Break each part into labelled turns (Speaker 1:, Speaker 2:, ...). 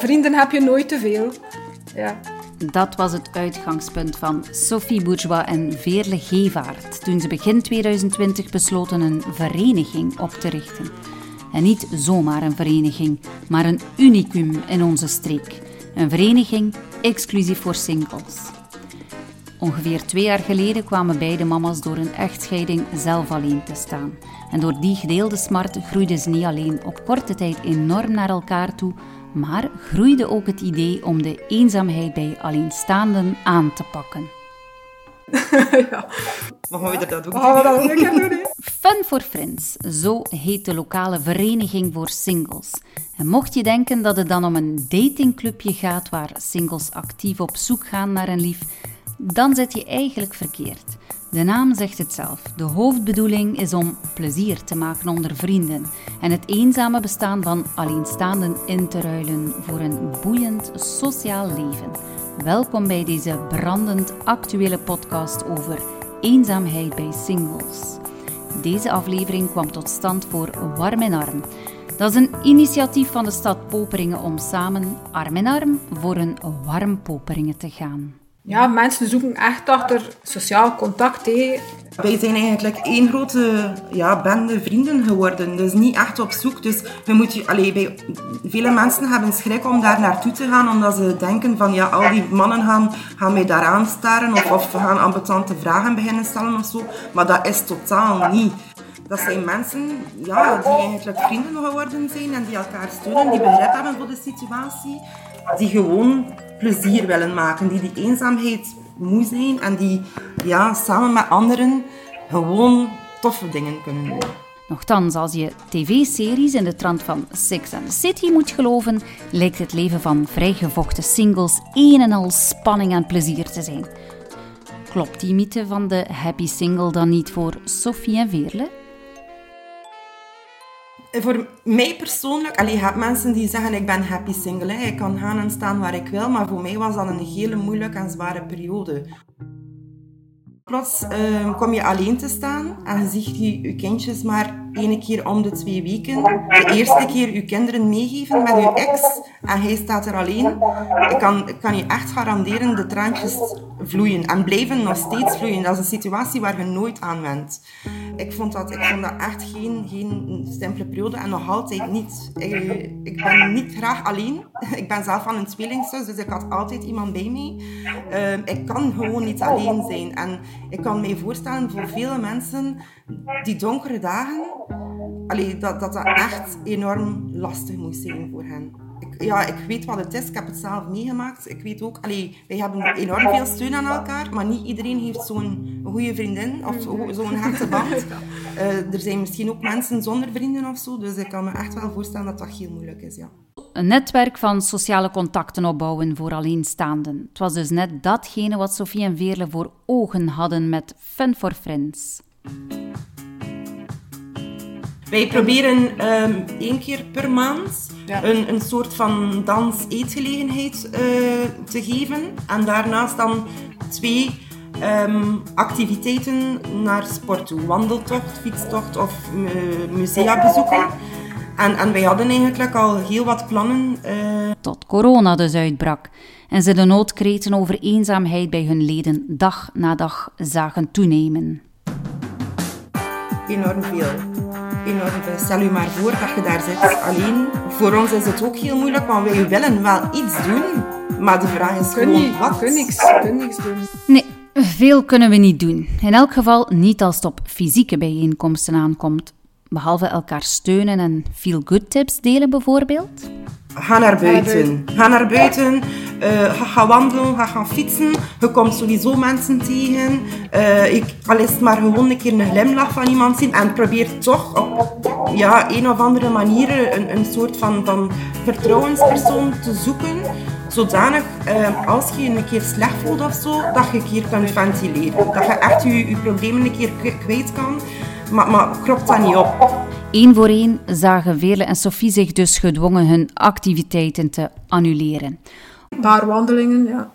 Speaker 1: Vrienden heb je nooit te veel. Ja.
Speaker 2: Dat was het uitgangspunt van Sophie Bourgeois en Veerle Gevaert toen ze begin 2020 besloten een vereniging op te richten. En niet zomaar een vereniging, maar een unicum in onze streek. Een vereniging exclusief voor singles. Ongeveer twee jaar geleden kwamen beide mama's door een echtscheiding zelf alleen te staan. En door die gedeelde smart groeiden ze niet alleen op korte tijd enorm naar elkaar toe, maar groeide ook het idee om de eenzaamheid bij alleenstaanden aan te pakken.
Speaker 3: ja. Mogen we dat ook
Speaker 1: oh, doen?
Speaker 2: Fun for Friends, zo heet de lokale vereniging voor singles. En mocht je denken dat het dan om een datingclubje gaat waar singles actief op zoek gaan naar een lief, dan zit je eigenlijk verkeerd. De naam zegt het zelf. De hoofdbedoeling is om plezier te maken onder vrienden en het eenzame bestaan van alleenstaanden in te ruilen voor een boeiend sociaal leven. Welkom bij deze brandend actuele podcast over eenzaamheid bij singles. Deze aflevering kwam tot stand voor Warm in Arm. Dat is een initiatief van de stad Poperingen om samen arm in arm voor een warm Poperingen te gaan.
Speaker 1: Ja, mensen zoeken echt achter sociaal contact. Hé.
Speaker 3: Wij zijn eigenlijk één grote ja, bende vrienden geworden. Dus niet echt op zoek. Dus we moeten, allee, bij, vele mensen hebben schrik om daar naartoe te gaan, omdat ze denken van ja, al die mannen gaan, gaan mij daar aanstaren of, of gaan ambetante vragen beginnen stellen of zo. Maar dat is totaal niet. Dat zijn mensen ja, die eigenlijk vrienden geworden zijn en die elkaar steunen, die begrip hebben voor de situatie, die gewoon plezier willen maken, die die eenzaamheid moe zijn en die ja, samen met anderen gewoon toffe dingen kunnen doen.
Speaker 2: Nochtans, als je tv-series in de trant van Sex and the City moet geloven, lijkt het leven van vrijgevochten singles een en al spanning en plezier te zijn. Klopt die mythe van de happy single dan niet voor Sophie en Veerle?
Speaker 3: Voor mij persoonlijk, allee, je hebt mensen die zeggen ik ben happy single, ik kan gaan en staan waar ik wil, maar voor mij was dat een hele moeilijke en zware periode. Plots uh, kom je alleen te staan en zie je je kindjes maar één keer om de twee weken. De eerste keer je kinderen meegeven met je ex en hij staat er alleen. Ik kan, kan je echt garanderen, de traantjes vloeien en blijven nog steeds vloeien. Dat is een situatie waar je nooit aan went. Ik vond dat, ik vond dat echt geen, geen simpele periode en nog altijd niet. Ik, ik ben niet graag alleen. Ik ben zelf van een tweelingzus, dus ik had altijd iemand bij mij. Uh, ik kan gewoon niet alleen zijn. En ik kan me voorstellen voor vele mensen die donkere dagen, allee, dat, dat dat echt enorm lastig moest zijn voor hen. Ik, ja, ik weet wat het is, ik heb het zelf meegemaakt. Ik weet ook, allee, wij hebben enorm veel steun aan elkaar, maar niet iedereen heeft zo'n goede vriendin of zo'n hechte band. Uh, er zijn misschien ook mensen zonder vrienden of zo, dus ik kan me echt wel voorstellen dat dat heel moeilijk is, ja.
Speaker 2: Een netwerk van sociale contacten opbouwen voor alleenstaanden. Het was dus net datgene wat Sofie en Veerle voor ogen hadden met Fun for Friends.
Speaker 3: Wij proberen um, één keer per maand een, een soort van dans-eetgelegenheid uh, te geven. En daarnaast dan twee um, activiteiten naar sport toe. Wandeltocht, fietstocht of uh, musea bezoeken. En, en wij hadden eigenlijk al heel wat plannen. Uh...
Speaker 2: Tot corona dus uitbrak en ze de noodkreten over eenzaamheid bij hun leden dag na dag zagen toenemen.
Speaker 3: Enorm veel. Enorm veel. Stel je maar voor dat je daar zit alleen. Voor ons is het ook heel moeilijk, want wij willen wel iets doen. Maar de vraag is
Speaker 1: kun
Speaker 3: gewoon,
Speaker 1: niet,
Speaker 3: wat?
Speaker 1: Kun niks, kun niks doen.
Speaker 2: Nee, veel kunnen we niet doen. In elk geval niet als het op fysieke bijeenkomsten aankomt. Behalve elkaar steunen en feel-good tips delen bijvoorbeeld?
Speaker 3: Ga naar buiten. Ga naar buiten. Uh, ga, wandelen, ga gaan fietsen. Je komt sowieso mensen tegen. Uh, ik, al is het maar gewoon een keer een glimlach van iemand zien. En probeer toch op ja, een of andere manier een, een soort van, van vertrouwenspersoon te zoeken. Zodanig, uh, als je een keer slecht voelt of zo, dat je een keer kunt ventileren. Dat je echt je, je problemen een keer kwijt kan. Maar, maar kropt dat niet op.
Speaker 2: Eén voor één zagen Veerle en Sophie zich dus gedwongen hun activiteiten te annuleren.
Speaker 1: Een paar wandelingen, ja.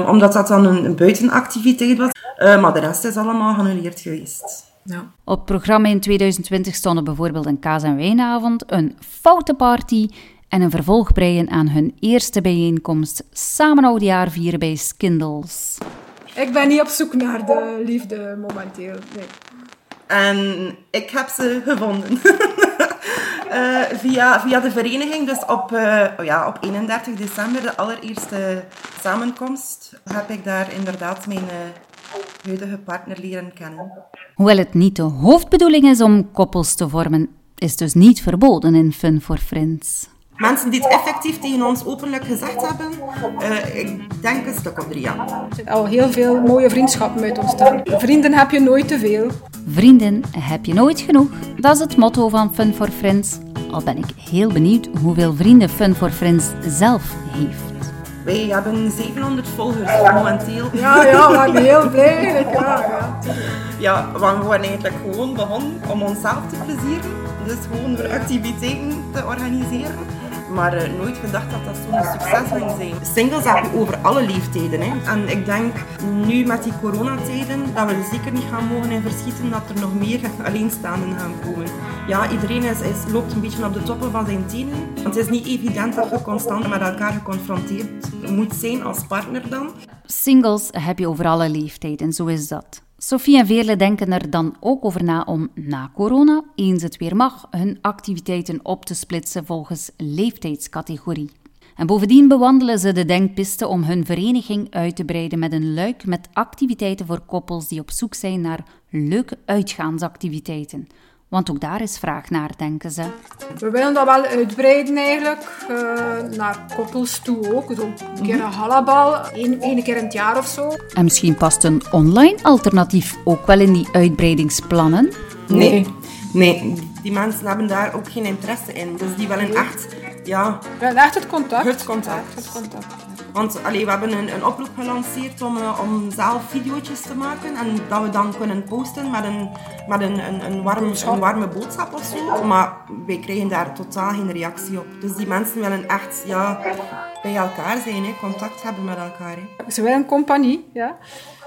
Speaker 3: Uh, omdat dat dan een, een buitenactiviteit was. Uh, maar de rest is allemaal geannuleerd geweest.
Speaker 1: Ja.
Speaker 2: Op het programma in 2020 stonden bijvoorbeeld een kaas- en wijnavond, een foutenparty en een vervolg breien aan hun eerste bijeenkomst samen oudjaar vieren bij Skindles.
Speaker 1: Ik ben niet op zoek naar de liefde momenteel. Nee.
Speaker 3: En ik heb ze gevonden. Eh, via, via de vereniging, dus op, eh, oh ja, op 31 december, de allereerste samenkomst, heb ik daar inderdaad mijn uh, huidige partner leren kennen.
Speaker 2: Hoewel het niet de hoofdbedoeling is om koppels te vormen, is dus niet verboden in Fun for Friends.
Speaker 3: Mensen die het effectief tegen ons openlijk gezegd hebben, uh, ik denk een stuk of drie jaar.
Speaker 1: Er zitten al heel veel mooie vriendschappen uit ontstaan. Vrienden heb je nooit te veel.
Speaker 2: Vrienden heb je nooit genoeg. Dat is het motto van Fun for Friends. Al ben ik heel benieuwd hoeveel vrienden Fun for Friends zelf heeft.
Speaker 3: Wij hebben 700 volgers momenteel.
Speaker 1: Ja, ja, we zijn heel blij. Ja, ja.
Speaker 3: ja, we waren eigenlijk gewoon begonnen om onszelf te plezieren. Dus gewoon voor activiteiten te organiseren maar uh, nooit gedacht dat dat zo'n succes ging zijn. Singles heb je over alle leeftijden. Hè. En ik denk nu met die coronatijden dat we zeker niet gaan mogen in verschieten dat er nog meer alleenstaanden gaan komen. Ja, iedereen is, is, loopt een beetje op de toppen van zijn tenen. Want het is niet evident dat je constant met elkaar geconfronteerd moet zijn als partner dan.
Speaker 2: Singles heb je over alle leeftijden, zo is dat. Sophie en Veerle denken er dan ook over na om na corona, eens het weer mag, hun activiteiten op te splitsen volgens leeftijdscategorie. En bovendien bewandelen ze de denkpiste om hun vereniging uit te breiden met een luik met activiteiten voor koppels die op zoek zijn naar leuke uitgaansactiviteiten. Want ook daar is vraag naar, denken ze.
Speaker 1: We willen dat wel uitbreiden eigenlijk, uh, naar koppels toe ook. Zo een keer een halabal, één, één keer in het jaar of zo.
Speaker 2: En misschien past een online alternatief ook wel in die uitbreidingsplannen?
Speaker 3: Nee, nee. Die mensen hebben daar ook geen interesse in. Dus die willen echt, ja...
Speaker 1: echt het contact.
Speaker 3: Het contact. Het contact. Want allee, we hebben een, een oproep gelanceerd om, uh, om zelf video's te maken en dat we dan kunnen posten met een, met een, een, een, warm, een warme boodschap of zo. Maar wij krijgen daar totaal geen reactie op. Dus die mensen willen echt ja, bij elkaar zijn, hè, contact hebben met elkaar. Hè.
Speaker 1: Ze willen een compagnie, ja.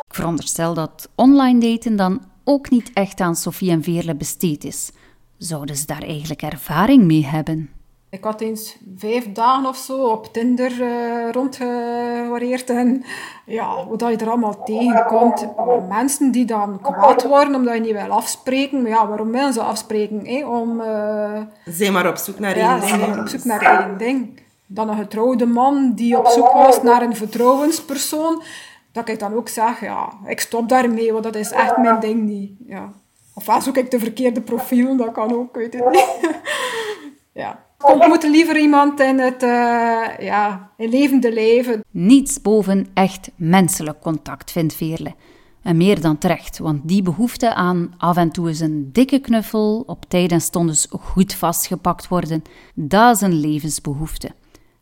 Speaker 2: Ik veronderstel dat online daten dan ook niet echt aan Sofie en Veerle besteed is. Zouden ze daar eigenlijk ervaring mee hebben?
Speaker 1: Ik had eens vijf dagen of zo op Tinder uh, rondgewareerd. En ja, wat je er allemaal tegenkomt. Mensen die dan kwaad worden omdat je niet wil afspreken. Maar ja, waarom willen ze afspreken? Hè? Om, uh,
Speaker 3: zijn maar op zoek naar
Speaker 1: ja,
Speaker 3: één ding.
Speaker 1: maar op zoek naar één ding. Dan een getrouwde man die op zoek was naar een vertrouwenspersoon. Dat ik dan ook zeg, ja, ik stop daarmee, want dat is echt mijn ding niet. Ja. Ofwel zoek ik de verkeerde profiel, dat kan ook, weet het niet. ja. Ik moet liever iemand in het uh, ja, levende leven.
Speaker 2: Niets boven echt menselijk contact, vindt Veerle. En meer dan terecht, want die behoefte aan af en toe eens een dikke knuffel, op tijd en stondes goed vastgepakt worden, dat is een levensbehoefte.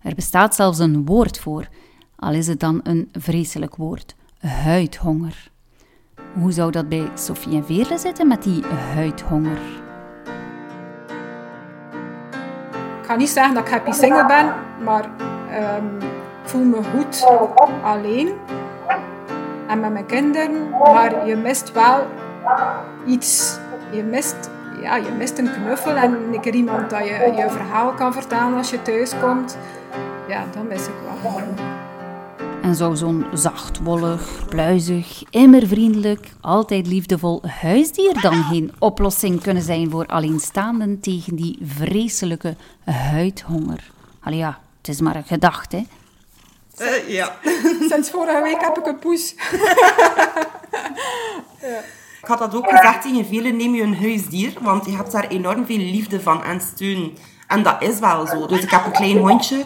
Speaker 2: Er bestaat zelfs een woord voor, al is het dan een vreselijk woord: huidhonger. Hoe zou dat bij Sophie en Veerle zitten met die huidhonger?
Speaker 1: Ga niet zeggen dat ik happy single ben, maar um, ik voel me goed alleen en met mijn kinderen. Maar je mist wel iets. Je mist, ja, je mist een knuffel en een keer iemand dat je je verhaal kan vertellen als je thuis komt. Ja, dat mis ik wel.
Speaker 2: En zou zo'n zachtwollig, pluizig, immer vriendelijk, altijd liefdevol huisdier dan geen oplossing kunnen zijn voor alleenstaanden tegen die vreselijke huidhonger? Allee ja, het is maar een gedachte, hè?
Speaker 3: Uh, ja.
Speaker 1: Sinds vorige week heb ik een poes.
Speaker 3: ja. Ik had dat ook gezegd tegen velen, neem je een huisdier, want je hebt daar enorm veel liefde van en steun. En dat is wel zo. Dus ik heb een klein hondje,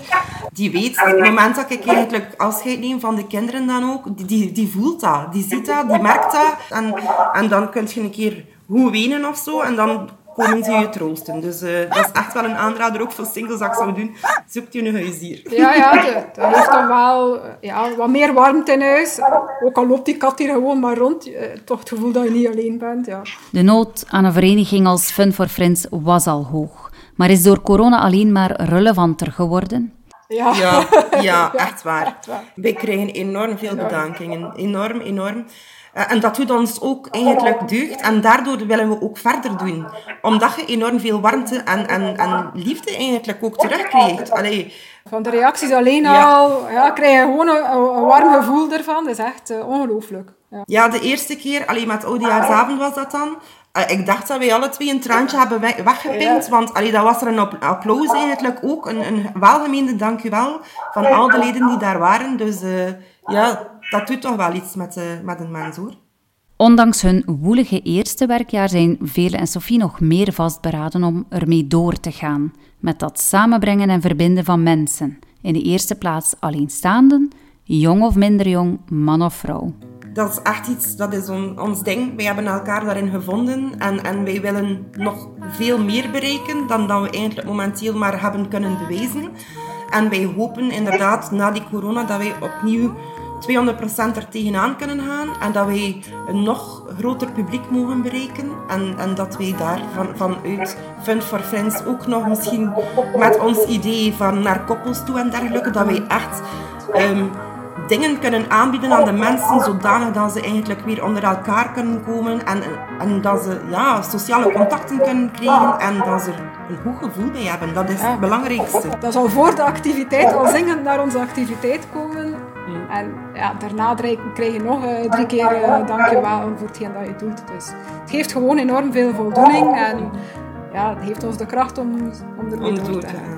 Speaker 3: die weet, op het moment dat ik eigenlijk afscheid neem van de kinderen dan ook, die, die voelt dat. Die ziet dat, die merkt dat. En, en dan kun je een keer goed wenen of zo, en dan komen ze je troosten. Dus uh, dat is echt wel een aanrader, ook voor singles dat ik zou doen. Zoekt je een huisdier.
Speaker 1: Ja, ja, dat, heeft dan wel ja, wat meer warmte in huis. Ook al loopt die kat hier gewoon maar rond, uh, toch het gevoel dat je niet alleen bent. Ja.
Speaker 2: De nood aan een vereniging als Fun for Friends was al hoog maar is door corona alleen maar relevanter geworden?
Speaker 3: Ja, ja, ja echt waar. Wij krijgen enorm veel bedankingen. Enorm, enorm. Eh, En dat doet ons ook eigenlijk deugd. En daardoor willen we ook verder doen. Omdat je enorm veel warmte en, en, en liefde eigenlijk ook terugkrijgt. Allee,
Speaker 1: Van de reacties alleen
Speaker 3: Ja.
Speaker 1: al ja, krijg je gewoon een, een warm gevoel ervan. Dat is echt eh, ongelooflijk. Ja.
Speaker 3: Ja, de eerste keer, alleen met oudejaarsavond was dat dan. Eh, ik dacht dat wij alle twee een traantje hebben we- weggepinkt, want allee, dat was er een app- applaus eigenlijk ook. Een, een welgemeende dankjewel van al de leden die daar waren. Dus eh, ja, dat doet toch wel iets met, eh, met een mens hoor.
Speaker 2: Ondanks hun woelige eerste werkjaar zijn Vele en Sophie nog meer vastberaden om ermee door te gaan. Met dat samenbrengen en verbinden van mensen. In de eerste plaats alleenstaanden, jong of minder jong, man of vrouw.
Speaker 3: Dat is echt iets, dat is on- ons ding. Wij hebben elkaar daarin gevonden en, en wij willen nog veel meer bereiken dan dat we eigenlijk momenteel maar hebben kunnen bewijzen. En wij hopen inderdaad na die corona dat wij opnieuw 200% er tegenaan kunnen gaan en dat wij een nog groter publiek mogen bereiken en, en dat wij daar van, vanuit Fund for Friends ook nog misschien met ons idee van naar koppels toe en dergelijke, dat wij echt ehm, dingen kunnen aanbieden aan de mensen, zodanig dat ze eigenlijk weer onder elkaar kunnen komen en, en dat ze ja, sociale contacten kunnen krijgen en dat ze er een goed gevoel bij hebben. Dat is het belangrijkste.
Speaker 1: Dat zal voor de activiteit al zingend naar onze activiteit komen. En ja, daarna krijg je nog eh, drie keer eh, dankjewel voor hetgeen dat je doet. Dus het geeft gewoon enorm veel voldoening en ja, het heeft ons de kracht om, om ermee door te
Speaker 3: gaan.